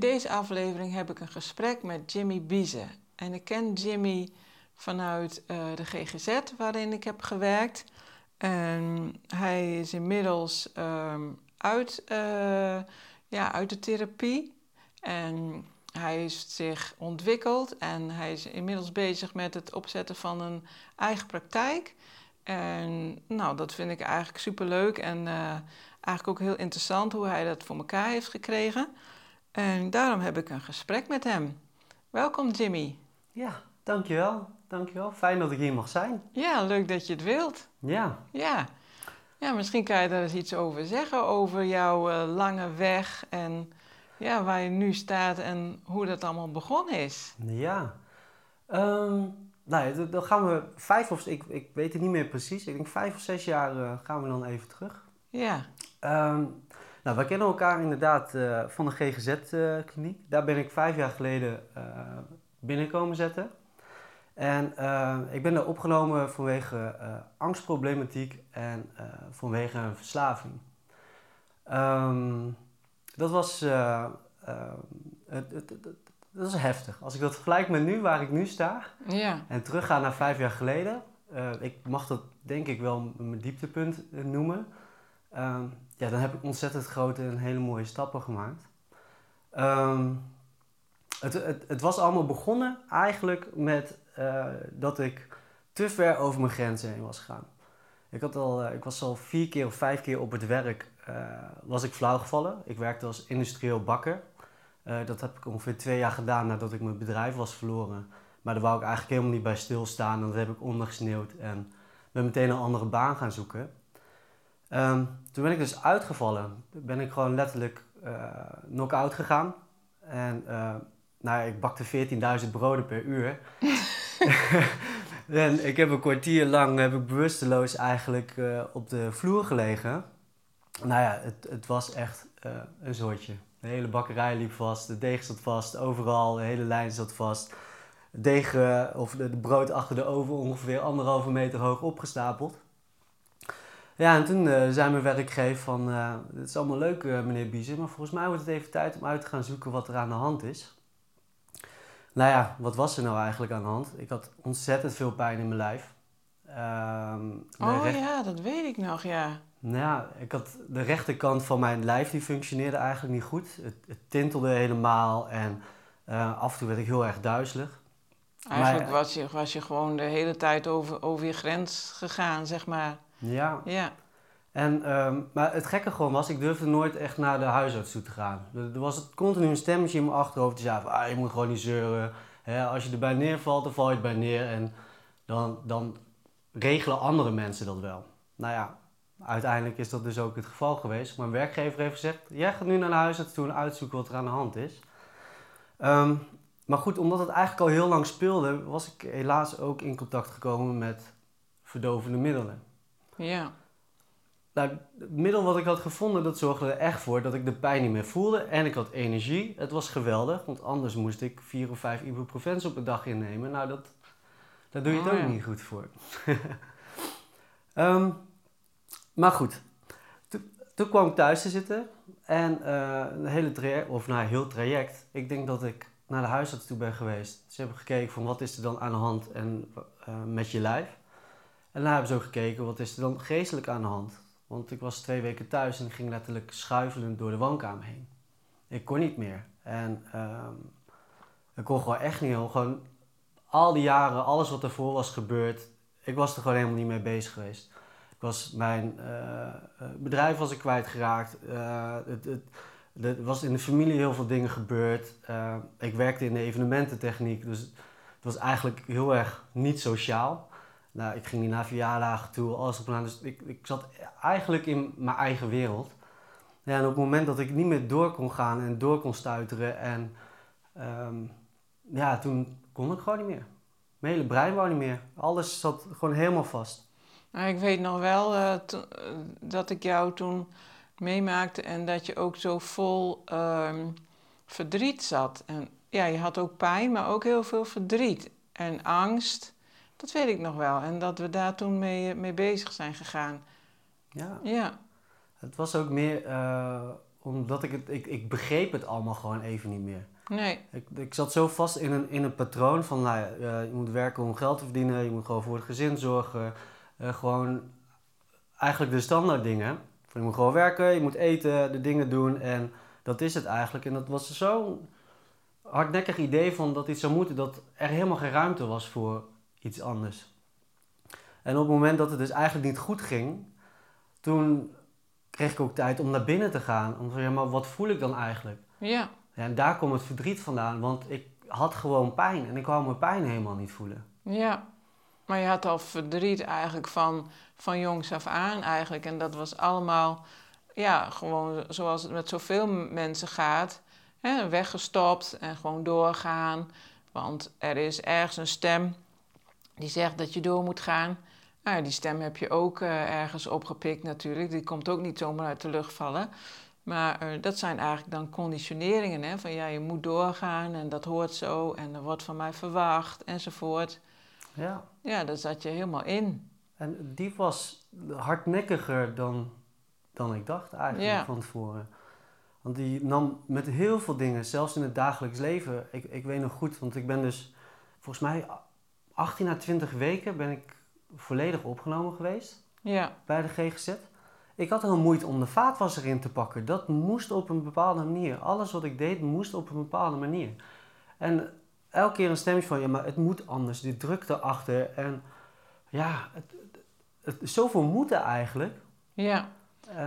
Deze aflevering heb ik een gesprek met Jimmy Bieze. En ik ken Jimmy vanuit uh, de GGZ, waarin ik heb gewerkt. Hij is inmiddels um, uit, uh, ja, uit de therapie. En hij heeft zich ontwikkeld en hij is inmiddels bezig met het opzetten van een eigen praktijk. En nou, dat vind ik eigenlijk superleuk en uh, eigenlijk ook heel interessant hoe hij dat voor elkaar heeft gekregen. En daarom heb ik een gesprek met hem. Welkom Jimmy. Ja, dankjewel. Dankjewel. Fijn dat ik hier mag zijn. Ja, leuk dat je het wilt. Ja. Ja. Ja, misschien kan je daar eens iets over zeggen, over jouw uh, lange weg en ja, waar je nu staat en hoe dat allemaal begonnen is. Ja. Um, nou, dan gaan we vijf of... Ik, ik weet het niet meer precies. Ik denk vijf of zes jaar uh, gaan we dan even terug. Ja. Um, nou, we kennen elkaar inderdaad uh, van de GGZ-kliniek. Daar ben ik vijf jaar geleden binnenkomen zetten. En uh, ik ben daar opgenomen vanwege uh, angstproblematiek en uh, vanwege een verslaving. Um, dat was, het, het, het, dat is heftig. Als ik dat vergelijk met nu, waar ik nu sta, ja. en terugga naar vijf jaar geleden, ik mag dat denk ik wel mijn dieptepunt noemen. Um, ja, dan heb ik ontzettend grote en hele mooie stappen gemaakt. Um, het, het, het, was allemaal begonnen eigenlijk met uh, dat ik te ver over mijn grenzen heen was gegaan. Ik, had al, uh, ik was al vier keer of vijf keer op het werk uh, was ik flauw gevallen. Ik werkte als industrieel bakker. dat heb ik ongeveer twee jaar gedaan nadat ik mijn bedrijf was verloren. Maar daar wou ik eigenlijk helemaal niet bij stilstaan. En dat heb ik ondergesneeuwd en ben meteen een andere baan gaan zoeken. Um, toen ben ik dus uitgevallen. Ben ik gewoon letterlijk knock-out gegaan. En nou, ik bakte 14.000 broden per uur. en ik heb een kwartier lang heb ik bewusteloos eigenlijk uh, op de vloer gelegen. Nou ja, het, het was echt uh, een soortje. De hele bakkerij liep vast, de deeg zat vast, overal, de hele lijn zat vast. Het deeg uh, of de, de, brood achter de oven ongeveer anderhalve meter hoog opgestapeld. Ja, en toen zei mijn werkgever van, het is allemaal leuk meneer Biezen, maar volgens mij wordt het even tijd om uit te gaan zoeken wat er aan de hand is. Nou ja, wat was er nou eigenlijk aan de hand? Ik had ontzettend veel pijn in mijn lijf. Um, oh recht... ja, dat weet ik nog, ja. Nou ja, ik had de rechterkant van mijn lijf die functioneerde eigenlijk niet goed. Het, het tintelde helemaal en uh, af en toe werd ik heel erg duizelig. Eigenlijk maar, was, je, was je gewoon de hele tijd over, over je grens gegaan, zeg maar. Ja. Ja. En, um, maar het gekke gewoon was, ik durfde nooit echt naar de huisarts toe te gaan. Er was het continu een stemmetje in mijn achterhoofd die zei van, ah, je moet gewoon niet zeuren. Als je erbij neervalt, dan val je erbij neer en dan, dan regelen andere mensen dat wel. Nou ja, uiteindelijk is dat dus ook het geval geweest. Mijn werkgever heeft gezegd, jij gaat nu naar de huisarts toe en uitzoeken wat er aan de hand is. Um, maar goed, omdat het eigenlijk al heel lang speelde, was ik helaas ook in contact gekomen met verdovende middelen. Ja. Nou, het middel wat ik had gevonden, dat zorgde er echt voor dat ik de pijn niet meer voelde. En ik had energie. Het was geweldig, want anders moest ik vier of vijf ibuprofens op een dag innemen. Nou, dat, daar doe je het Oh, ook ja. niet goed voor. Ehm, maar goed, toen, toen kwam ik thuis te zitten. En eh, een hele traject, of nou, heel traject. Ik denk dat ik naar de huisarts toe ben geweest. Ze hebben gekeken van wat is er dan aan de hand en, eh, met je lijf. En daar hebben ze ook gekeken wat is er dan geestelijk aan de hand. Want ik was twee weken thuis en ik ging letterlijk schuifelend door de woonkamer heen. Ik kon niet meer. En ehm, ik kon gewoon echt niet. Gewoon al die jaren, alles wat ervoor was gebeurd, ik was er gewoon helemaal niet mee bezig geweest. was mijn bedrijf was ik kwijtgeraakt. het, het, er was in de familie heel veel dingen gebeurd. ik werkte in de evenemententechniek, dus het was eigenlijk heel erg niet sociaal. Nou, ik ging niet naar verjaardagen toe, alles op en aan. Dus ik, ik zat eigenlijk in mijn eigen wereld. Ja, en op het moment dat ik niet meer door kon gaan en door kon stuiteren en ehm, ja, toen kon ik gewoon niet meer. Mijn hele brein wou niet meer. Alles zat gewoon helemaal vast. Nou, ik weet nog wel uh, dat ik jou toen meemaakte en dat je ook zo vol uh, verdriet zat. En ja, je had ook pijn, maar ook heel veel verdriet en angst. Dat weet ik nog wel. En dat we daar toen mee, mee bezig zijn gegaan. Ja. Ja. Het was ook meer uh, omdat ik het, ik, ik begreep het allemaal gewoon even niet meer. Nee. Ik, ik zat zo vast in een, in een patroon van, nou ja, je moet werken om geld te verdienen, je moet gewoon voor het gezin zorgen. Uh, gewoon eigenlijk de standaard dingen. Je moet gewoon werken, je moet eten, de dingen doen en dat is het eigenlijk. En dat was zo'n hardnekkig idee van dat iets zou moeten, dat er helemaal geen ruimte was voor iets anders. En op het moment dat het dus eigenlijk niet goed ging, toen kreeg ik ook tijd om naar binnen te gaan. Om te zeggen, maar wat voel ik dan eigenlijk? Ja. ja. En daar komt het verdriet vandaan, want ik had gewoon pijn en ik wou mijn pijn helemaal niet voelen. Ja, maar je had al verdriet eigenlijk van, van jongs af aan eigenlijk. En dat was allemaal, ja, gewoon zoals het met zoveel mensen gaat. Hè, weggestopt en gewoon doorgaan. Want er is ergens een stem die zegt dat je door moet gaan. Nou, die stem heb je ook uh, ergens opgepikt natuurlijk. Die komt ook niet zomaar uit de lucht vallen. Maar uh, dat zijn eigenlijk dan conditioneringen. Hè? Van ja, je moet doorgaan en dat hoort zo en er wordt van mij verwacht enzovoort. Ja. Ja, daar zat je helemaal in. En die was hardnekkiger dan, dan ik dacht eigenlijk Ja. van tevoren. Want die nam met heel veel dingen, zelfs in het dagelijks leven. Ik, ik weet nog goed, want ik ben dus volgens mij 18 à 20 weken ben ik volledig opgenomen geweest Ja, bij de GGZ. Ik had al moeite om de vaatwasser in te pakken. Dat moest op een bepaalde manier. Alles wat ik deed moest op een bepaalde manier. En elke keer een stemmetje van, ja, maar het moet anders. Die druk erachter. En ja, het, het, het, zoveel moeten eigenlijk. ja.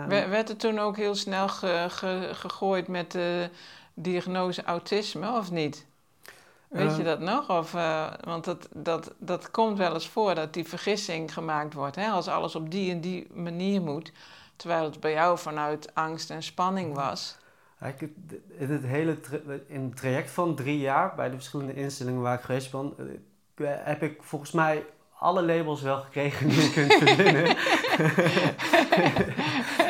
Wer- Werd er toen ook heel snel ge- ge- gegooid met de diagnose autisme, of niet? Weet Eh. je dat nog? Of, eh, want dat, dat, dat komt wel eens voor dat die vergissing gemaakt wordt. Hè? Als alles op die en die manier moet. Terwijl het bij jou vanuit angst en spanning was. in het hele in het traject van drie jaar bij de verschillende instellingen waar ik geweest ben, eh, heb ik volgens mij alle labels wel gekregen die je kunt verzinnen.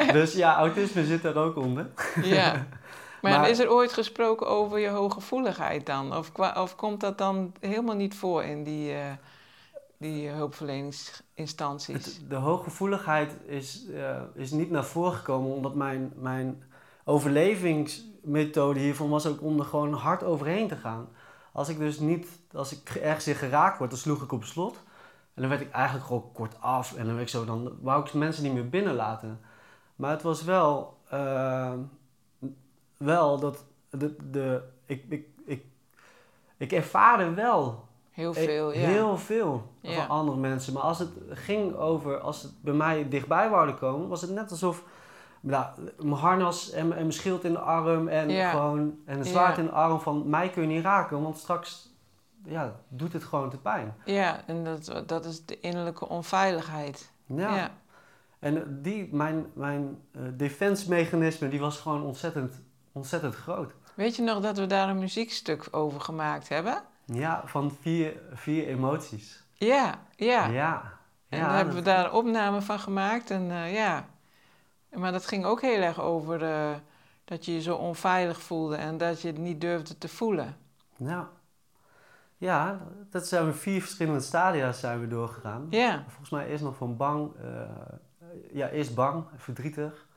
dus ja, autisme zit daar ook onder. Ja. Maar, Maar- is er ooit gesproken over je hooggevoeligheid dan? Of, of komt dat dan helemaal niet voor in die, eh, die hulpverleningsinstanties? Het- de hooggevoeligheid is, eh, is niet naar voren gekomen omdat mijn, mijn overlevingsmethode hiervan was ook om er gewoon hard overheen te gaan. Als ik dus niet, als ik ergens in geraakt word, dan sloeg ik op slot. En dan werd ik eigenlijk gewoon kort af en dan werd ik zo, dan wou ik mensen niet meer binnenlaten. Maar het was wel, eh, wel dat de, de, ik, ik, ik, ik ervaarde wel Heel ik- veel, ja. Heel veel Ja. van andere mensen. Maar als het ging over, als het bij mij dichtbij wouden komen, was het net alsof nou, mijn harnas en, mijn- en mijn schild in de arm en Ja. gewoon en een zwaard in de arm van mij kun je niet raken, want straks ja, doet het gewoon te pijn. Ja, en dat, dat is de innerlijke onveiligheid. Ja. En die, mijn, mijn eh, defense mechanisme, die was gewoon ontzettend, ontzettend groot. Weet je nog dat we daar een muziekstuk over gemaakt hebben? Ja, van vier, vier emoties. Ja, ja. Ja. En Ja, daar hebben we daar een opname van gemaakt. En eh, ja. Maar dat ging ook heel erg over eh, dat je je zo onveilig voelde en dat je het niet durfde te voelen. Ja. Ja, dat zijn we vier verschillende stadia's zijn we doorgegaan. Ja, Volgens mij eerst nog van bang, eh, ja, eerst bang, verdrietig.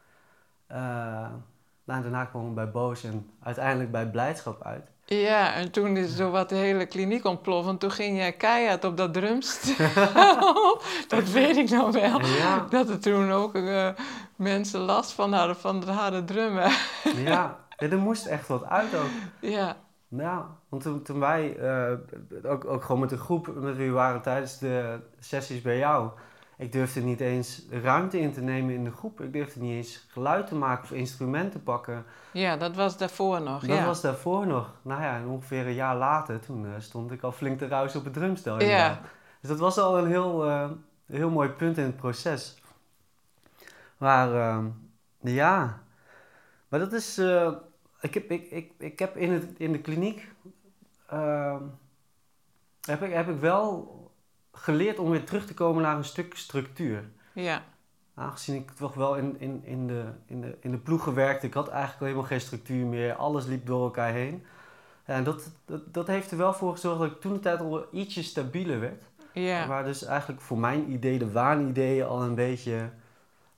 Nou, daarna kwamen we bij boos en uiteindelijk bij blijdschap uit. ja. en toen is zo wat de hele kliniek ontploft. En toen ging jij keihard op dat drumstel. dat weet ik nog wel. Ja, Dat er toen ook eh, mensen last van hadden van het harde drummen. ja. Er moest echt wat uit ook. ja, Ja, want toen, toen wij, eh, ook, ook gewoon met de groep met wie we waren tijdens de sessies bij jou, Ik durfde niet eens ruimte in te nemen in de groep. Ik durfde niet eens geluid te maken of instrumenten te pakken. Ja, dat was daarvoor nog. Dat ja. was daarvoor nog. Nou ja, ongeveer een jaar later, toen eh, stond ik al flink te ruisen op het drumstel. Ja. Dus dat was al een heel, eh, heel mooi punt in het proces. Maar ehm, ja, maar dat is. eh, ik, heb, ik, ik, ik heb in, het, in de kliniek. ehm, heb, ik, heb ik wel geleerd om weer terug te komen naar een stuk structuur. Ja, Aangezien ik toch wel in, in, in, de, in, de, in de ploegen werkte, ik had eigenlijk helemaal geen structuur meer. Alles liep door elkaar heen. Ja, en dat, dat, dat heeft er wel voor gezorgd dat ik toen de tijd al ietsje stabieler werd. ja. Waar dus eigenlijk voor mijn idee de waanideeën al een beetje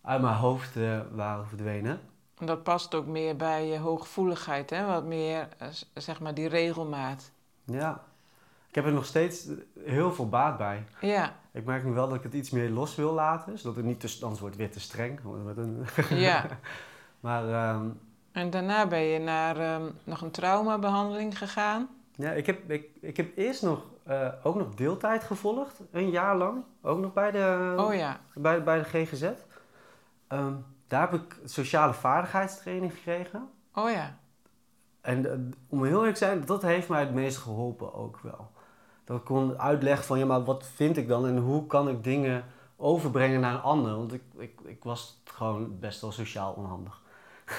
uit mijn hoofd eh, waren verdwenen. En dat past ook meer bij je hooggevoeligheid, hè? Wat meer, eh, zeg maar, die regelmaat. Ja. Ik heb er nog steeds heel veel baat bij. Ja, Ik merk nu wel dat ik het iets meer los wil laten, zodat het niet te, anders wordt weer te streng. Met een, ja. maar ehm, En daarna ben je naar ehm, nog een traumabehandeling gegaan. ja, ik, heb, ik, ik heb eerst nog, eh, ook nog deeltijd gevolgd, een jaar lang. Ook nog bij de, Oh ja, bij, bij de GGZ. Ehm, daar heb ik sociale vaardigheidstraining gekregen. oh ja. En eh, om heel eerlijk te zijn, dat heeft mij het meest geholpen ook wel. Dat ik kon uitleggen van, ja, maar wat vind ik dan en hoe kan ik dingen overbrengen naar een ander? Want ik, ik, ik was gewoon best wel sociaal onhandig.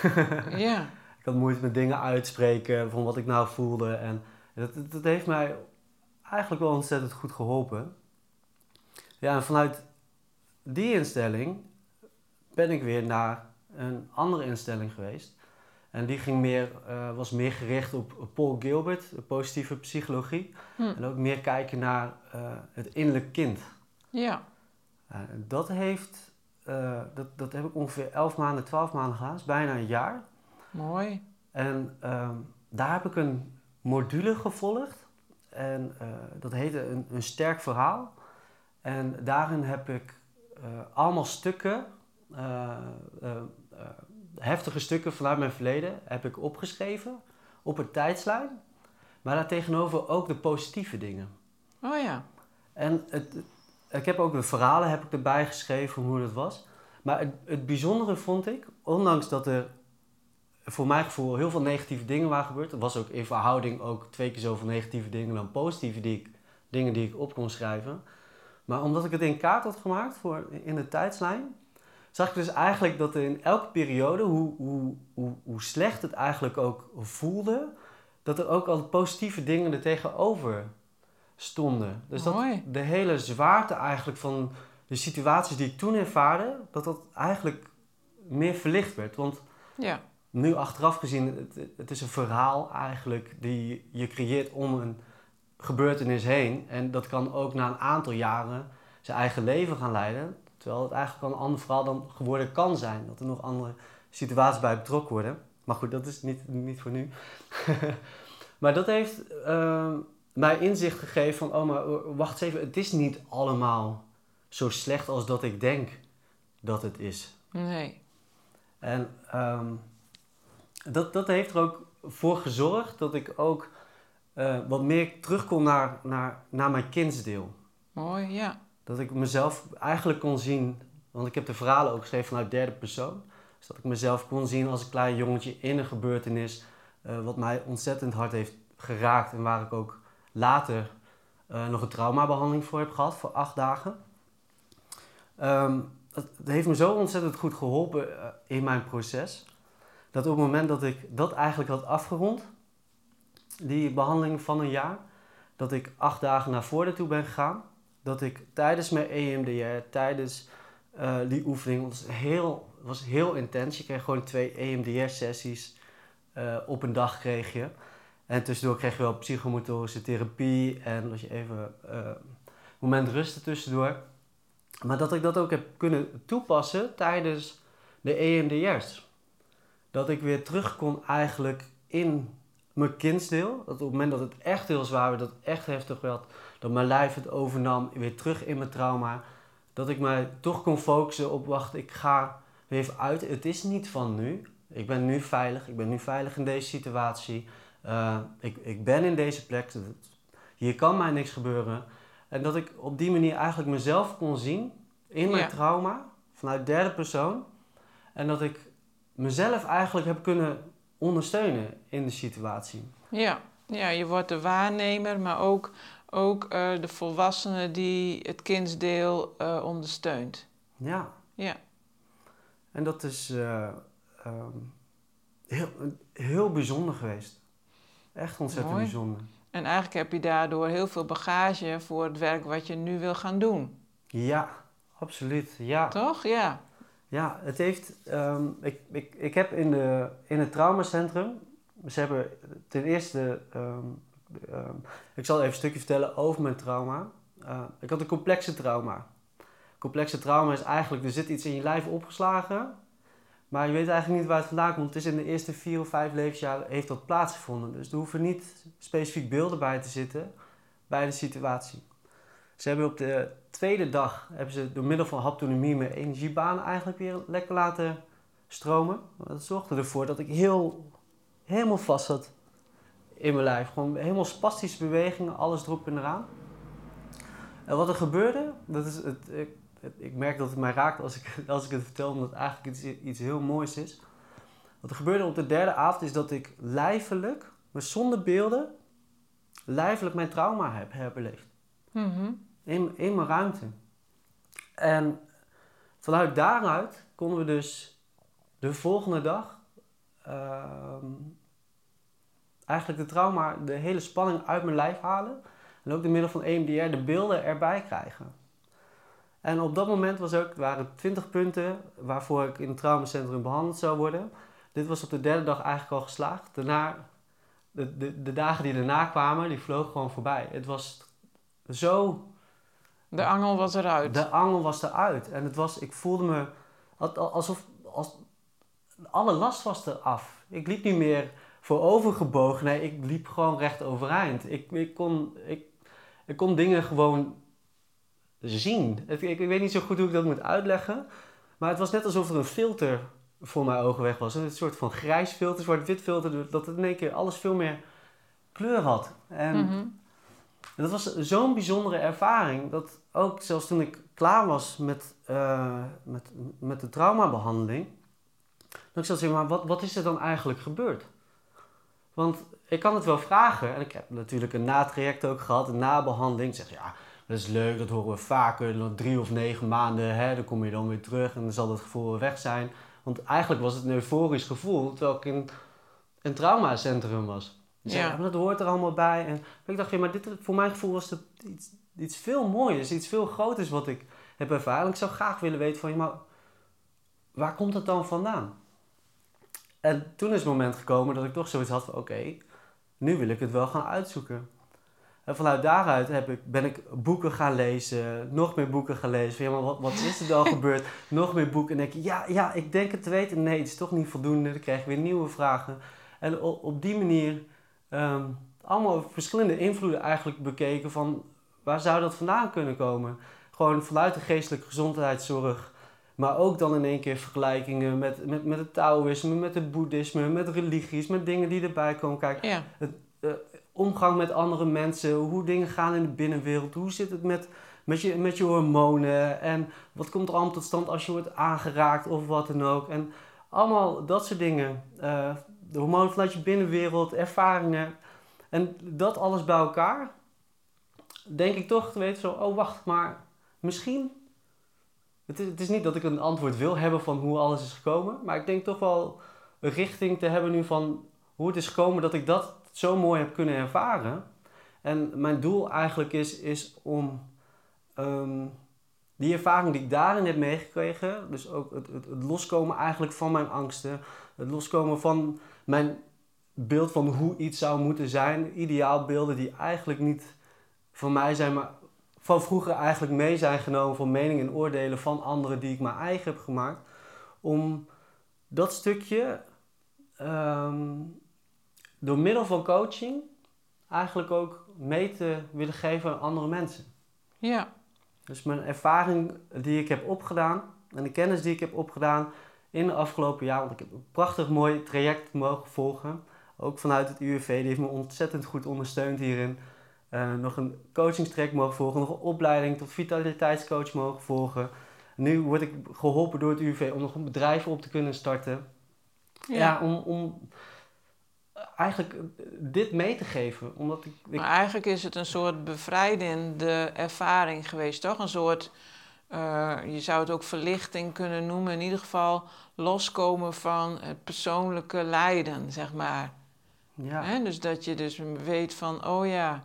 Ja, Ik had moeite met dingen uitspreken van wat ik nou voelde. En dat, dat, dat heeft mij eigenlijk wel ontzettend goed geholpen. Ja, en vanuit die instelling ben ik weer naar een andere instelling geweest. En die ging meer, eh, was meer gericht op Paul Gilbert, de positieve psychologie. Hm. En ook meer kijken naar eh, het innerlijk kind. ja. Uh, dat, heeft, eh, dat, dat heb ik ongeveer 11 maanden, 12 maanden gedaan. Is bijna een jaar. Mooi. En ehm, daar heb ik een module gevolgd. En eh, dat heette een, een sterk verhaal. En daarin heb ik eh, allemaal stukken, eh, eh, eh, heftige stukken vanuit mijn verleden, heb ik opgeschreven op een tijdslijn. Maar daartegenover ook de positieve dingen. Oh ja, En het, ik heb ook de verhalen heb ik erbij geschreven hoe dat was. Maar het, het bijzondere vond ik, ondanks dat er voor mijn gevoel heel veel negatieve dingen waren gebeurd. Er was ook in verhouding ook twee keer zoveel negatieve dingen dan positieve die ik, dingen die ik op kon schrijven. Maar omdat ik het in kaart had gemaakt voor, in de tijdslijn, zag ik dus eigenlijk dat er in elke periode, hoe, hoe, hoe, hoe slecht het eigenlijk ook voelde, dat er ook al positieve dingen er tegenover stonden. Dus dat de hele zwaarte eigenlijk van de situaties die ik toen ervaarde, dat dat eigenlijk meer verlicht werd. Want ja. nu achteraf gezien, het, het is een verhaal eigenlijk die je creëert om een gebeurtenis heen. En dat kan ook na een aantal jaren zijn eigen leven gaan leiden. Terwijl het eigenlijk al een ander verhaal dan geworden kan zijn. Dat er nog andere situaties bij betrokken worden. Maar goed, dat is niet, niet voor nu. maar dat heeft ehm, mij inzicht gegeven van... Oh, maar uh, wacht eens even. Het is niet allemaal zo slecht als dat ik denk dat het is. Nee. En ehm, dat, dat heeft er ook voor gezorgd dat ik ook eh, wat meer terug kon naar, naar, naar mijn kindsdeel. Mooi, ja. Dat ik mezelf eigenlijk kon zien, want ik heb de verhalen ook geschreven vanuit derde persoon. Dus dat ik mezelf kon zien als een klein jongetje in een gebeurtenis eh, wat mij ontzettend hard heeft geraakt. En waar ik ook later eh, nog een traumabehandeling voor heb gehad, voor acht dagen. Het, het heeft me zo ontzettend goed geholpen eh, in mijn proces. Dat op het moment dat ik dat eigenlijk had afgerond, die behandeling van een jaar, dat ik acht dagen naar voren toe ben gegaan. Dat ik tijdens mijn EMDR, tijdens eh, die oefening, was heel, was heel intens. Je kreeg gewoon twee EMDR-sessies eh, op een dag kreeg je. En tussendoor kreeg je wel psychomotorische therapie en was je even eh, moment rusten tussendoor. Maar dat ik dat ook heb kunnen toepassen tijdens de EMDR's. Dat ik weer terug kon eigenlijk in mijn kindsdeel. Dat op het moment dat het echt heel zwaar werd, dat het echt heftig werd, dat mijn lijf het overnam, weer terug in mijn trauma. Dat ik mij toch kon focussen op, wacht, ik ga weer even uit. Het is niet van nu. Ik ben nu veilig. Ik ben nu veilig in deze situatie. Uh, ik, ik ben in deze plek. Hier kan mij niks gebeuren. En dat ik op die manier eigenlijk mezelf kon zien in mijn Ja. trauma, vanuit derde persoon. En dat ik mezelf eigenlijk heb kunnen ondersteunen in de situatie. Ja, ja je wordt de waarnemer, maar ook, ook eh, de volwassene die het kindsdeel eh, ondersteunt. Ja, Ja, en dat is eh, ehm, heel, heel bijzonder geweest. Echt ontzettend Mooi. bijzonder. en eigenlijk heb je daardoor heel veel bagage voor het werk wat je nu wil gaan doen. Ja, absoluut. Ja. Toch? Ja. Ja, het heeft. ehm, ik, ik, ik heb in, de, in het traumacentrum. Ze hebben ten eerste. ehm, ehm, ik zal even een stukje vertellen over mijn trauma. Eh, ik had een complexe trauma. Complexe trauma is eigenlijk. Er zit iets in je lijf opgeslagen. Maar je weet eigenlijk niet waar het vandaan komt. Het is in de eerste vier of vijf levensjaren heeft dat plaatsgevonden. Dus er hoeven niet specifiek beelden bij te zitten bij de situatie. Ze hebben op de tweede dag hebben ze door middel van haptonomie mijn energiebaan eigenlijk weer lekker laten stromen. Dat zorgde ervoor dat ik heel, helemaal vast zat in mijn lijf. Gewoon helemaal spastische bewegingen, alles erop en eraan. En wat er gebeurde, dat is het, ik, het- ik merk dat het mij raakt als ik, als ik het vertel, omdat het eigenlijk iets, iets heel moois is. Wat er gebeurde op de derde avond is dat ik lijfelijk, maar zonder beelden, lijfelijk mijn trauma heb herbeleefd Mhm. in, in mijn ruimte. En vanuit daaruit konden we dus de volgende dag ehm, eigenlijk de trauma, de hele spanning uit mijn lijf halen. En ook door middel van EMDR de beelden erbij krijgen. En op dat moment was ook, waren 20 punten waarvoor ik in het traumacentrum behandeld zou worden. Dit was op de derde dag eigenlijk al geslaagd. Daarna, de, de, de dagen die daarna kwamen, die vlogen gewoon voorbij. Het was zo De angel was eruit. de angel was eruit. En het was, ik voelde me al- al- alsof als, alle last was eraf. Ik liep niet meer voorovergebogen. Nee, ik liep gewoon recht overeind. Ik, ik, kon, ik, ik kon dingen gewoon zien. Ik, ik weet niet zo goed hoe ik dat moet uitleggen. Maar het was net alsof er een filter voor mijn ogen weg was. Een soort van grijs filter, zwart-wit filter. Dat het in één keer alles veel meer kleur had. En Mhm. dat was zo'n bijzondere ervaring. Dat ook zelfs toen ik klaar was met, eh, met, met de traumabehandeling. Dat ik zat te zeggen, maar wat, wat is er dan eigenlijk gebeurd? Want ik kan het wel vragen. En ik heb natuurlijk een natraject ook gehad, een nabehandeling. Ik zeg, ja, dat is leuk, dat horen we vaker. Drie of negen maanden, hè, dan kom je dan weer terug. En dan zal dat gevoel weer weg zijn. Want eigenlijk was het een euforisch gevoel, terwijl ik in een traumacentrum was. Dus Ja. ja. dat hoort er allemaal bij. En ik dacht, ja, maar dit, voor mijn gevoel was het iets, iets veel moois, iets veel groters wat ik heb ervaren. En ik zou graag willen weten van, ja, maar waar komt het dan vandaan? En toen is het moment gekomen dat ik toch zoiets had van, oké, nu wil ik het wel gaan uitzoeken. En vanuit daaruit heb ik, ben ik boeken gaan lezen, nog meer boeken gaan lezen. Van, ja, maar wat, wat is er dan gebeurd? Nog meer boeken. En denk ik, ja, ja, ik denk het te weten. Nee, het is toch niet voldoende. Dan krijg ik weer nieuwe vragen. En op, op die manier ehm, allemaal verschillende invloeden eigenlijk bekeken van waar zou dat vandaan kunnen komen. Gewoon vanuit de geestelijke gezondheidszorg, maar ook dan in één keer vergelijkingen met, met, met het Taoïsme, met het Boeddhisme, met religies, met dingen die erbij komen. Kijk, Ja. omgang met andere mensen, hoe dingen gaan in de binnenwereld, hoe zit het met, met, je, met je hormonen en wat komt er allemaal tot stand als je wordt aangeraakt of wat dan ook. En allemaal dat soort dingen. Eh, de hormonen vanuit je binnenwereld, ervaringen en dat alles bij elkaar. Denk ik toch te weten zo, oh wacht, maar misschien. Het is, het is niet dat ik een antwoord wil hebben van hoe alles is gekomen, maar ik denk toch wel een richting te hebben nu van hoe het is gekomen dat ik dat zo mooi heb kunnen ervaren. En mijn doel eigenlijk is, is om ehm, die ervaring die ik daarin heb meegekregen, dus ook het, het, het loskomen eigenlijk van mijn angsten, het loskomen van mijn beeld van hoe iets zou moeten zijn, ideaalbeelden die eigenlijk niet van mij zijn, maar van vroeger eigenlijk mee zijn genomen van meningen en oordelen van anderen die ik mijn eigen heb gemaakt, om dat stukje ehm, door middel van coaching eigenlijk ook mee te willen geven aan andere mensen. Ja. Dus mijn ervaring die ik heb opgedaan en de kennis die ik heb opgedaan in de afgelopen jaar, want ik heb een prachtig mooi traject mogen volgen, ook vanuit het UWV, die heeft me ontzettend goed ondersteund hierin. Eh, nog een coachingstraject mogen volgen, nog een opleiding tot vitaliteitscoach mogen volgen. Nu word ik geholpen door het UV om nog een bedrijf op te kunnen starten. Ja, om, om eigenlijk dit mee te geven. Omdat ik, ik... Maar eigenlijk is het een soort bevrijdende ervaring geweest, toch? Een soort, eh, je zou het ook verlichting kunnen noemen. In ieder geval loskomen van het persoonlijke lijden, zeg maar. Ja. Hè? Dus dat je dus weet van, oh ja,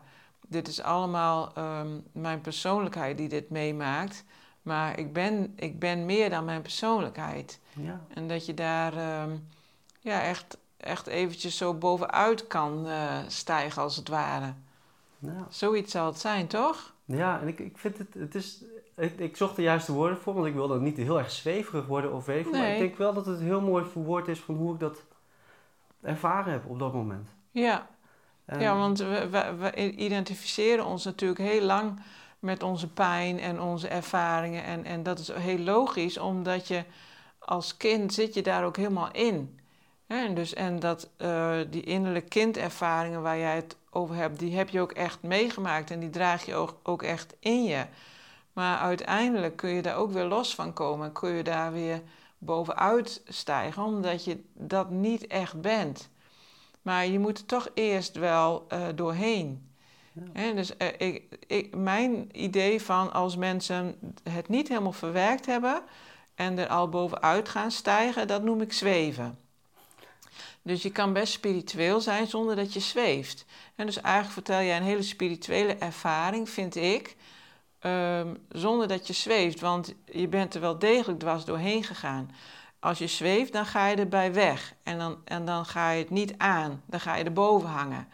dit is allemaal ehm, mijn persoonlijkheid die dit meemaakt. Maar ik ben, ik ben meer dan mijn persoonlijkheid. Ja. En dat je daar ehm, ja, echt, echt eventjes zo bovenuit kan eh, stijgen, als het ware. Ja. Zoiets zal het zijn, toch? Ja, en ik, ik vind het, het is, ik, ik zocht de juiste woorden voor, want ik wilde niet heel erg zweverig worden of weven. Maar Nee. ik denk wel dat het heel mooi verwoord is van hoe ik dat ervaren heb op dat moment. Ja, En- ja want we, we, we identificeren ons natuurlijk heel lang met onze pijn en onze ervaringen. En, en dat is heel logisch, omdat je als kind zit je daar ook helemaal in. En, dus, en dat, eh, die innerlijke kindervaringen waar jij het over hebt, die heb je ook echt meegemaakt en die draag je ook, ook echt in je. Maar uiteindelijk kun je daar ook weer los van komen. Kun je daar weer bovenuit stijgen, omdat je dat niet echt bent. Maar je moet er toch eerst wel eh, doorheen. Ja. Dus eh, ik, ik, mijn idee van als mensen het niet helemaal verwerkt hebben en er al bovenuit gaan stijgen, dat noem ik zweven. Dus je kan best spiritueel zijn zonder dat je zweeft. En dus eigenlijk vertel jij een hele spirituele ervaring, vind ik, ehm, zonder dat je zweeft. Want je bent er wel degelijk dwars doorheen gegaan. Als je zweeft, dan ga je erbij weg. En dan, en dan ga je het niet aan. Dan ga je erboven hangen.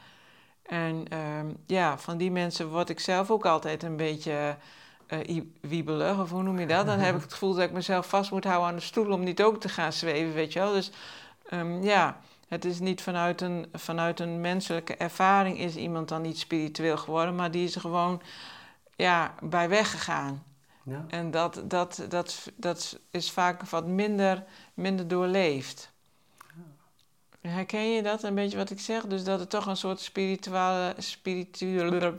En ehm, ja, van die mensen word ik zelf ook altijd een beetje eh, wiebelig. Of hoe noem je dat? Dan heb ik het gevoel dat ik mezelf vast moet houden aan de stoel om niet ook te gaan zweven, weet je wel. Dus ehm, ja, het is niet vanuit een, vanuit een menselijke ervaring is iemand dan niet spiritueel geworden, maar die is er gewoon ja, bij weggegaan. Ja. En dat, dat, dat, dat is vaak wat minder, minder doorleefd. Herken je dat een beetje wat ik zeg? Dus dat het toch een soort spirituele, spirituele,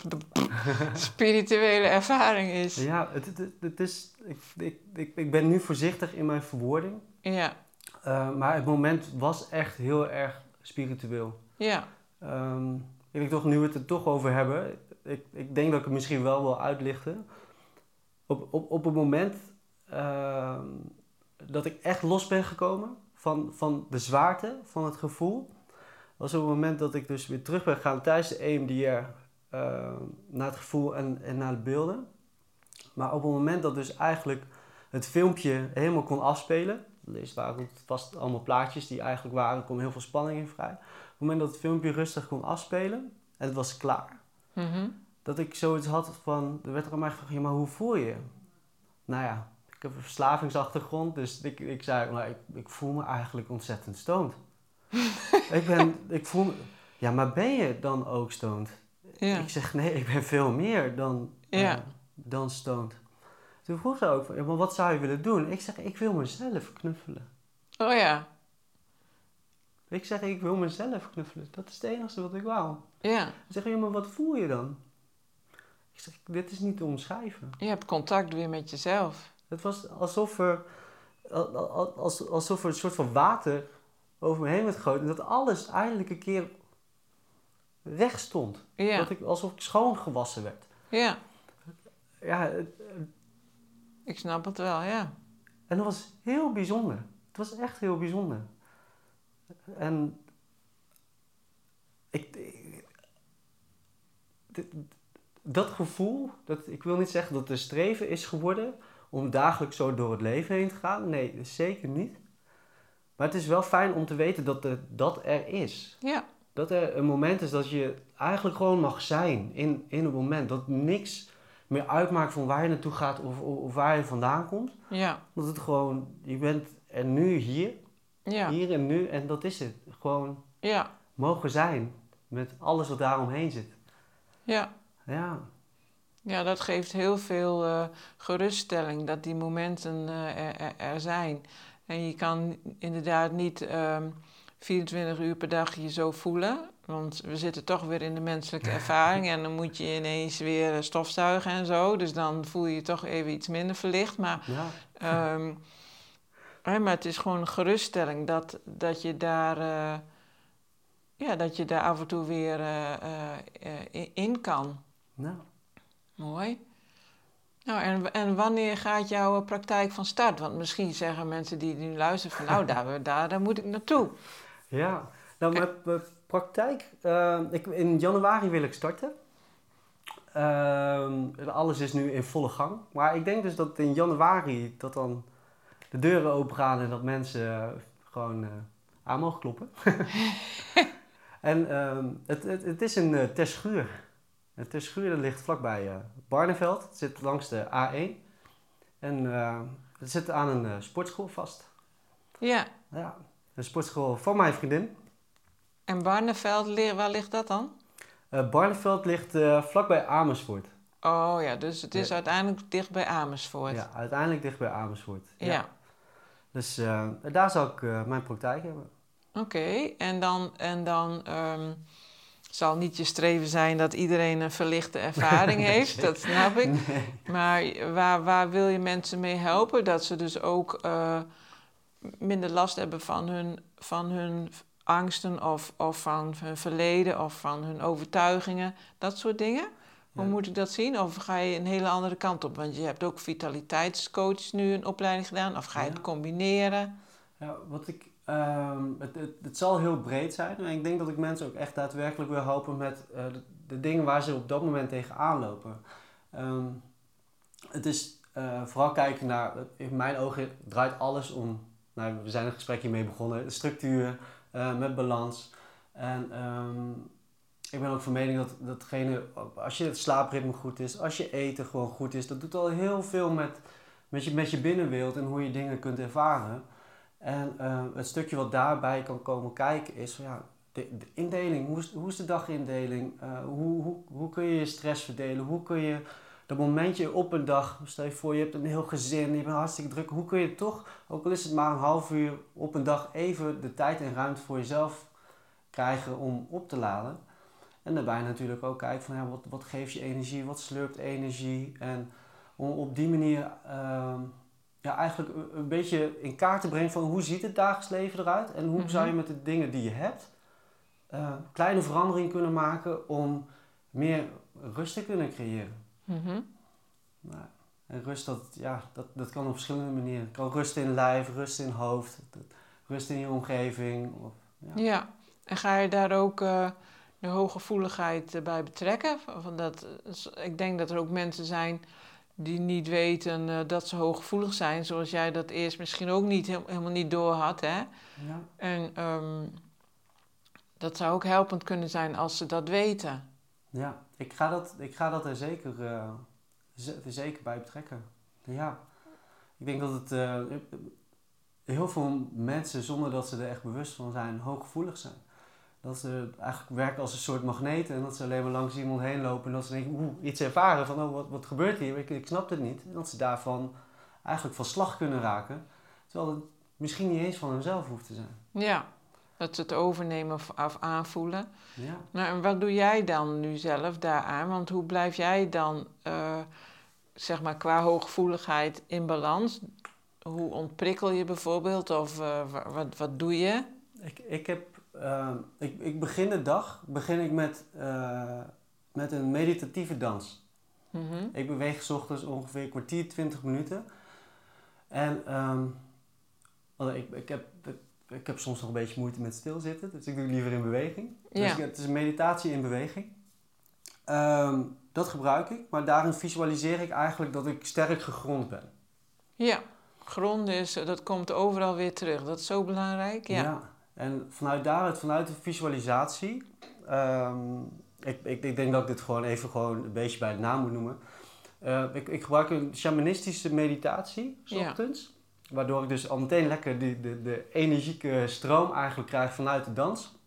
spirituele ervaring is. Ja, het, het, is, ik, ik, ik, ben nu voorzichtig in mijn verwoording. Ja, Eh, maar het moment was echt heel erg spiritueel. ja, Ehm, ik toch, nu we het er toch over hebben, ik, ik denk dat ik het misschien wel wil uitlichten. Op, op, op het moment ehm, dat ik echt los ben gekomen van, van de zwaarte van het gevoel, was op het moment dat ik dus weer terug ben gegaan tijdens de EMDR ehm, naar het gevoel en, en naar de beelden. Maar op het moment dat dus eigenlijk het filmpje helemaal kon afspelen, dus waren het vast allemaal plaatjes die eigenlijk waren, er kwam heel veel spanning in vrij. Op het moment dat het filmpje rustig kon afspelen en het was klaar, mhm, dat ik zoiets had van, er werd er aan mij gevraagd, ja, maar hoe voel je? Nou ja, ik heb een verslavingsachtergrond, dus ik, ik zei, nou, ik, ik voel me eigenlijk ontzettend stoned. ik ben, ik voel me, ja, maar ben je dan ook stoned? ja, Ik zeg, nee, ik ben veel meer dan, eh, Ja. dan stoned. Toen vroeg ze ook, van, ja, maar wat zou je willen doen? Ik zeg, ik wil mezelf knuffelen. oh ja, Ik zeg, ik wil mezelf knuffelen. Dat is het enige wat ik wou. ja. Ze zeggen, ja, maar wat voel je dan? Zeg, dit is niet te omschrijven. Je hebt contact weer met jezelf. Het was alsof er, al- al- als- alsof er een soort van water over me heen werd gegooid. En dat alles eindelijk een keer recht stond. Ja, Dat ik, alsof ik schoongewassen werd. ja, Ja, het- ik snap het wel, ja. en dat was heel bijzonder. Het was echt heel bijzonder. En ik, ik- dit- dat gevoel, dat, ik wil niet zeggen dat het een streven is geworden om dagelijks zo door het leven heen te gaan. Nee, zeker niet. Maar het is wel fijn om te weten dat er, dat er is. Ja, Dat er een moment is dat je eigenlijk gewoon mag zijn in, in een moment. Dat niks meer uitmaakt van waar je naartoe gaat of, of, of waar je vandaan komt. ja, Dat het gewoon, je bent er nu hier, ja, hier en nu en dat is het. Gewoon ja, mogen zijn met alles wat daaromheen zit. ja. Ja, Ja, dat geeft heel veel eh, geruststelling dat die momenten eh, er, zijn. En je kan inderdaad niet ehm, 24 uur per dag je zo voelen. Want we zitten toch weer in de menselijke ervaring en dan moet je ineens weer stofzuigen en zo. Dus dan voel je je toch even iets minder verlicht. Maar, Ja. ehm, maar het is gewoon een geruststelling dat, dat, je daar, eh, ja, dat je daar af en toe weer eh, eh, eh, in kan. Nou, Mooi. Nou, en, en wanneer gaat jouw praktijk van start? Want misschien zeggen mensen die nu luisteren van... nou, daar, daar, daar moet ik naartoe. Ja, nou mijn, mijn praktijk, eh, ik, in januari wil ik starten. Ehm, alles is nu in volle gang. Maar ik denk dus dat in januari dat dan de deuren open gaan en dat mensen eh, gewoon eh, aan mogen kloppen. en ehm, het, het, het is een uh, Een Terschuur dat ligt vlakbij eh Barneveld. Het zit langs de A1. En eh, het zit aan een eh, sportschool vast. Ja, Ja, een sportschool van mijn vriendin. en Barneveld, waar ligt dat dan? Barneveld ligt vlakbij Amersfoort. Oh ja, dus het is Ja. uiteindelijk dicht bij Amersfoort. Ja, uiteindelijk dicht bij Amersfoort. Ja. Dus daar zal ik mijn praktijk hebben. Oké, en dan, en dan ehm, zal niet je streven zijn dat iedereen een verlichte ervaring heeft, dat snap ik. Nee. Maar waar, waar wil je mensen mee helpen? Dat ze dus ook eh, minder last hebben van hun, van hun angsten of, of van hun verleden of van hun overtuigingen, dat soort dingen. Hoe Ja. moet ik dat zien? Of ga je een hele andere kant op? Want je hebt ook vitaliteitscoach nu een opleiding gedaan. Of ga je Ja. het combineren? Ja, wat ik, ehm, het, het, zal heel breed zijn. En ik denk dat ik mensen ook echt daadwerkelijk wil helpen met eh, de, dingen waar ze op dat moment tegenaan lopen. Ehm, het is eh, vooral kijken naar, in mijn ogen draait alles om, nou, we zijn een gesprekje mee begonnen, structuur eh, met balans. En ehm, ik ben ook van mening dat datgene, als je het slaapritme goed is, als je eten gewoon goed is, dat doet al heel veel met, met, je, met je binnenwereld en hoe je dingen kunt ervaren. En eh, het stukje wat daarbij kan komen kijken is van ja, de, de indeling. Hoe is, hoe is de dagindeling? Eh, hoe, hoe, hoe kun je je stress verdelen? Hoe kun je dat momentje op een dag, stel je voor je hebt een heel gezin, je bent hartstikke druk. Hoe kun je toch, ook al is het maar een half uur op een dag, even de tijd en ruimte voor jezelf krijgen om op te laden? En daarbij natuurlijk ook kijken van ja, wat, wat geeft je energie, wat slurpt energie? En om op die manier ehm, ja, eigenlijk een- beetje in kaart te brengen van hoe ziet het dagelijks leven eruit en hoe Mhm. zou je met de dingen die je hebt eh, kleine veranderingen kunnen maken om meer rust te kunnen creëren. Mhm. Nou, en rust, dat, ja, dat, dat kan op verschillende manieren. Het kan rust in lijf, rust in hoofd, rust in je omgeving. Of, ja. Ja. en ga je daar ook eh, de hooggevoeligheid eh, bij betrekken? Van dat, ik denk dat er ook mensen zijn die niet weten eh, dat ze hooggevoelig zijn, zoals jij dat eerst misschien ook niet, helemaal niet door had. Hè? Ja. En ehm, dat zou ook helpend kunnen zijn als ze dat weten. Ja, ik ga dat, ik ga dat er zeker, eh, er zeker bij betrekken. Ja, ik denk dat het eh, heel veel mensen, zonder dat ze er echt bewust van zijn, hooggevoelig zijn. Dat ze eigenlijk werken als een soort magneten en dat ze alleen maar langs iemand heen lopen en dat ze denken, oeh, iets ervaren van, oh, wat, wat gebeurt hier? Ik, ik snap het niet. En dat ze daarvan eigenlijk van slag kunnen raken, terwijl het misschien niet eens van hunzelf hoeft te zijn. Ja, dat ze het overnemen of, aanvoelen. Ja. Nou, en wat doe jij dan nu zelf daaraan? Want hoe blijf jij dan, eh, zeg maar, qua hooggevoeligheid in balans? Hoe ontprikkel je bijvoorbeeld? Of eh, wa- wat, wat doe je? Ik, ik, heb, ehm, ik, ik begin de dag begin ik met, eh, met een meditatieve dans. Mhm. Ik beweeg 's ochtends ongeveer een kwartier, 20 minuten. En ehm, want ik, ik, heb, ik, heb soms nog een beetje moeite met stilzitten, dus ik doe het liever in beweging. Dus Ja. ik- het is een meditatie in beweging. Ehm, dat gebruik ik, maar daarin visualiseer ik eigenlijk dat ik sterk gegrond ben. Ja, gronden is, dat komt overal weer terug. Dat is zo belangrijk. Ja. En vanuit daaruit, vanuit de visualisatie, ehm, ik, ik, ik denk dat ik dit gewoon even gewoon een beetje bij de naam moet noemen. Eh, ik, ik gebruik een shamanistische meditatie, 's Ja. ochtends. Waardoor ik dus al meteen lekker die, de, de energieke stroom eigenlijk krijg vanuit de dans.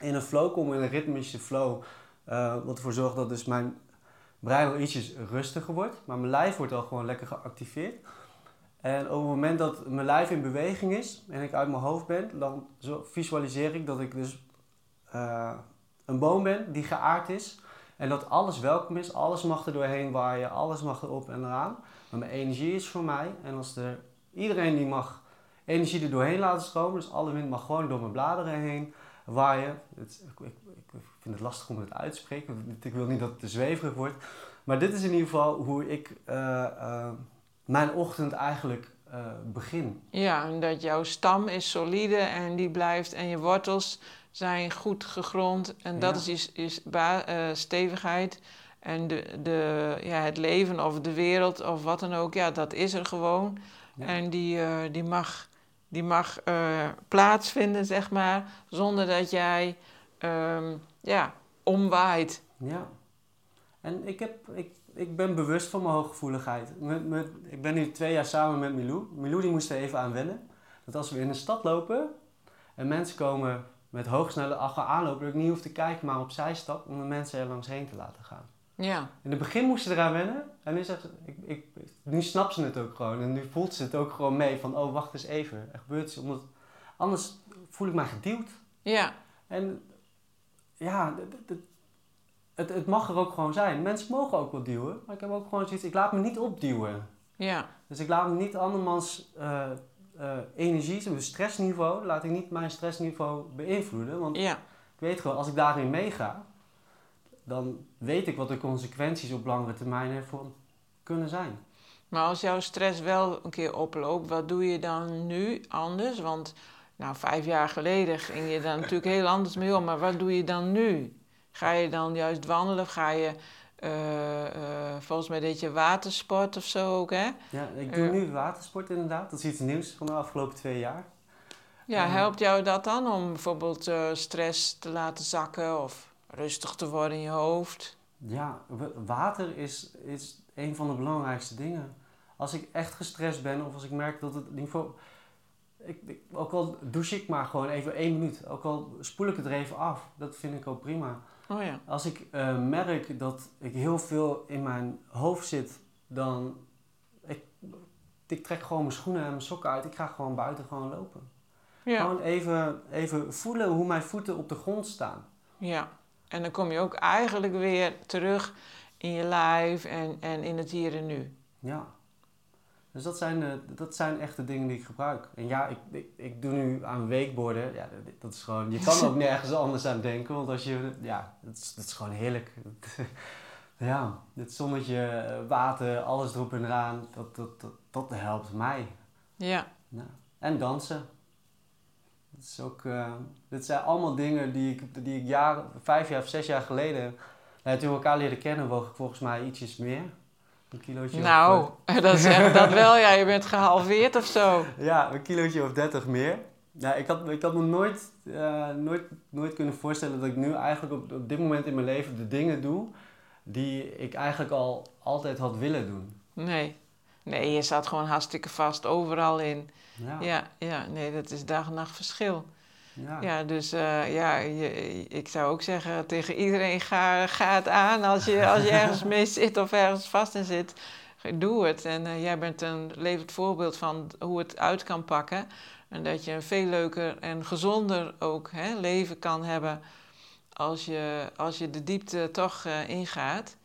In een flow kom, in een ritmische flow. eh, wat ervoor zorgt dat dus mijn brein wel ietsjes rustiger wordt. Maar mijn lijf wordt al gewoon lekker geactiveerd. En op het moment dat mijn lijf in beweging is en ik uit mijn hoofd ben, dan visualiseer ik dat ik dus eh, een boom ben die geaard is. En dat alles welkom is, alles mag er doorheen waaien, alles mag erop en eraan. Maar mijn energie is voor mij. En als er, iedereen die mag energie er doorheen laten stromen, dus alle wind mag gewoon door mijn bladeren heen waaien. Het, ik, ik, vind het lastig om het uit te spreken, ik wil niet dat het te zweverig wordt. Maar dit is in ieder geval hoe ik uh, uh, mijn ochtend eigenlijk uh, begin. Ja, en dat jouw stam is solide en die blijft en je wortels zijn goed gegrond. En dat is, is, is stevigheid. En de, de, ja, het leven of de wereld of wat dan ook, ja, dat is er gewoon. Ja. En die, die mag, die mag plaatsvinden, zeg maar, zonder dat jij um, ja, omwaait. Ja. En ik, heb, ik, ik ben bewust van mijn hooggevoeligheid. Met, met, ik ben nu twee jaar samen met Milou. Milou die moest er even aan wennen. Dat als we in een stad lopen en mensen komen met hoogsnelle achter aanlopen, dat ik niet hoef te kijken, maar opzij stap om de mensen er langs heen te laten gaan. Ja. In het begin moest ze eraan wennen en nu, zegt ze, ik, ik, nu snapt ze het ook gewoon. En nu voelt ze het ook gewoon mee van, oh wacht eens even, er gebeurt iets. Omdat, anders voel ik mij geduwd. Ja. En ja, het, het mag er ook gewoon zijn. Mensen mogen ook wel duwen, maar ik heb ook gewoon zoiets, ik laat me niet opduwen. Ja. Dus ik laat me niet andermans uh, uh, energie, mijn stressniveau, laat ik niet mijn stressniveau beïnvloeden. Want ja. ik weet gewoon, als ik daarin meega, dan weet ik wat de consequenties op langere termijn ervoor kunnen zijn. Maar als jouw stress wel een keer oploopt, wat doe je dan nu anders? Want nou, vijf jaar geleden ging je daar natuurlijk heel anders mee om. Maar wat doe je dan nu? Ga je dan juist wandelen? Of ga je, uh, uh, volgens mij deed je watersport of zo ook, hè? Ja, ik doe uh, nu watersport inderdaad. Dat is iets nieuws van de afgelopen twee jaar. Ja, helpt jou dat dan om bijvoorbeeld stress te laten zakken of rustig te worden in je hoofd? Ja, water is, is een van de belangrijkste dingen. Als ik echt gestrest ben of als ik merk dat het niveau... Ik, ik, ook al douche ik maar gewoon even één minuut. Ook al spoel ik het er even af. Dat vind ik ook prima. Oh ja. Als ik uh, merk dat ik heel veel in mijn hoofd zit, dan... Ik, ik trek gewoon mijn schoenen en mijn sokken uit. Ik ga gewoon buiten gewoon lopen. Ja. Gewoon even, even voelen hoe mijn voeten op de grond staan. Ja. En dan kom je ook eigenlijk weer terug in je lijf en, en in het hier en nu. Ja. Dus dat zijn, uh, dat zijn echt de dingen die ik gebruik. En ja, ik, ik, ik doe nu aan weekborden. Ja, dat, is gewoon, je kan ook nergens anders aan denken. Want als je, ja, dat is, dat is gewoon heerlijk. ja, het zonnetje, water, alles erop en eraan. Dat, dat, dat, dat helpt mij. Ja. ja. En dansen. Dat is ook, uh, dit zijn allemaal dingen die ik, die ik jaren, vijf jaar of zes jaar geleden... Nou, toen we elkaar leren kennen woog ik volgens mij ietsjes meer. Een kilootje nou, of, dat dat wel. Ja, je bent gehalveerd of zo. Ja, een kilootje of 30 meer. Ja, ik, had, ik had me nooit, uh, nooit, nooit kunnen voorstellen dat ik nu eigenlijk op, op dit moment in mijn leven de dingen doe die ik eigenlijk al altijd had willen doen. Nee, nee je staat gewoon hartstikke vast overal in. Ja, Ja, ja nee, dat is dag en nacht verschil. Ja. Ja, dus eh, ja, je, ik zou ook zeggen tegen iedereen, ga, ga het aan. Als je, als je ergens mee zit of ergens vast in zit, doe het. En uh, jij bent een levend voorbeeld van hoe het uit kan pakken. En dat je een veel leuker en gezonder ook hè, leven kan hebben als je, als je de diepte toch uh, ingaat.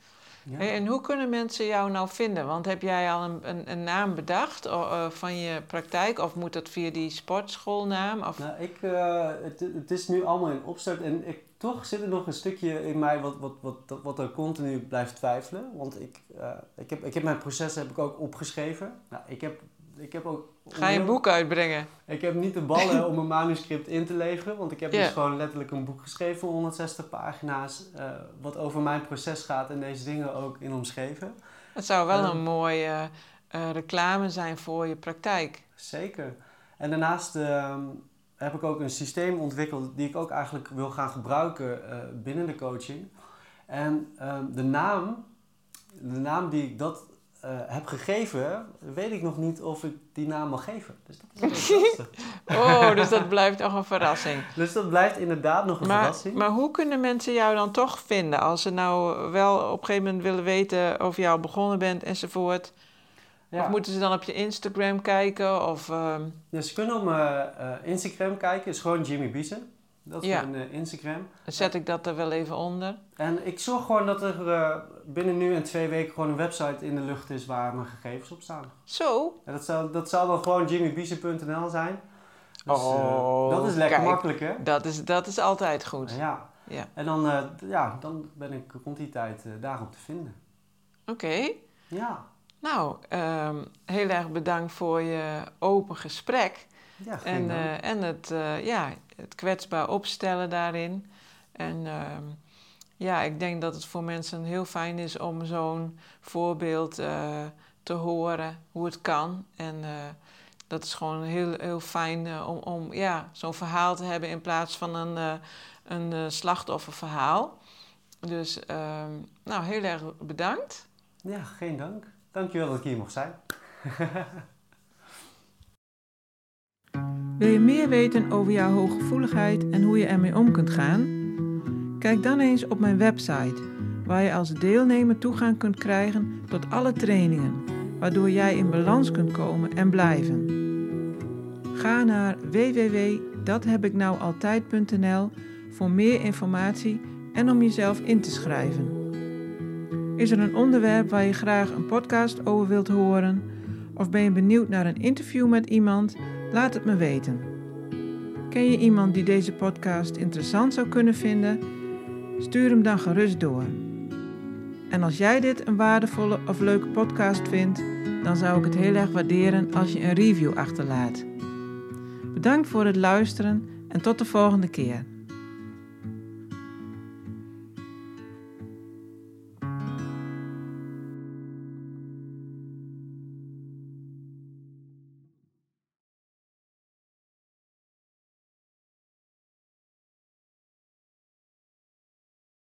Ja. En hoe kunnen mensen jou nou vinden? Want heb jij al een, een, een naam bedacht uh, van je praktijk? Of moet dat via die sportschoolnaam? Of... Nou, ik, uh, het, het is nu allemaal in opstart en ik, toch zit er nog een stukje in mij wat, wat, wat, wat er continu blijft twijfelen. Want ik, uh, ik, heb, ik heb mijn proces heb ik ook opgeschreven. Nou, ik heb, ik heb ook... Ga je een boek uitbrengen? Ik heb niet de ballen om een manuscript in te leveren, want ik heb dus gewoon letterlijk een boek geschreven van 160 pagina's, eh, wat over mijn proces gaat en deze dingen ook in omschreven. Het zou wel een mooie eh, reclame zijn voor je praktijk. Zeker. En daarnaast ehm, heb ik ook een systeem ontwikkeld die ik ook eigenlijk wil gaan gebruiken eh, binnen de coaching. En ehm, de naam, de naam die ik dat heb gegeven, weet ik nog niet of ik die naam mag geven. Dus dat is lastig. Oh, dus dat blijft toch een verrassing. Dus dat blijft inderdaad nog een Maar, verrassing. maar hoe kunnen mensen jou dan toch vinden? Als ze nou wel op een gegeven moment willen weten of je al begonnen bent enzovoort. Ja. Of moeten ze dan op je Instagram kijken? Of, Dus ze kunnen op mijn eh, Instagram kijken, is gewoon Jimmy Biezen. Dat is Ja. mijn eh, Instagram. dan zet ik dat er wel even onder. En ik zorg gewoon dat er eh, binnen nu en twee weken gewoon een website in de lucht is waar mijn gegevens op staan. Zo. En dat, zal, dat zal dan gewoon jimmybiezen.nl zijn. Dus, eh, Oh, dat is lekker kijk. makkelijk hè? Dat is, dat is altijd goed. Ja. Ja. En dan, ja, dan ben ik rond die tijd daarop te vinden. Oké. Ja, Nou, ehm, heel erg bedankt voor je open gesprek. ja En, en het, ja, het kwetsbaar opstellen daarin. En ehm, ja, ik denk dat het voor mensen heel fijn is om zo'n voorbeeld eh, te horen, hoe het kan. En eh, dat is gewoon heel, heel fijn eh, om, om ja, zo'n verhaal te hebben in plaats van een, een slachtofferverhaal. Dus ehm, nou, heel erg bedankt. Ja, geen dank. Dankjewel dat ik hier mocht zijn. Wil je meer weten over jouw hooggevoeligheid en hoe je ermee om kunt gaan? Kijk dan eens op mijn website, waar je als deelnemer toegang kunt krijgen tot alle trainingen, waardoor jij in balans kunt komen en blijven. Ga naar www.dathebiknoualtijd.nl voor meer informatie en om jezelf in te schrijven. Is er een onderwerp waar je graag een podcast over wilt horen? Of ben je benieuwd naar een interview met iemand? Laat het me weten. Ken je iemand die deze podcast interessant zou kunnen vinden? Stuur hem dan gerust door. En als jij dit een waardevolle of leuke podcast vindt, dan zou ik het heel erg waarderen als je een review achterlaat. Bedankt voor het luisteren en tot de volgende keer.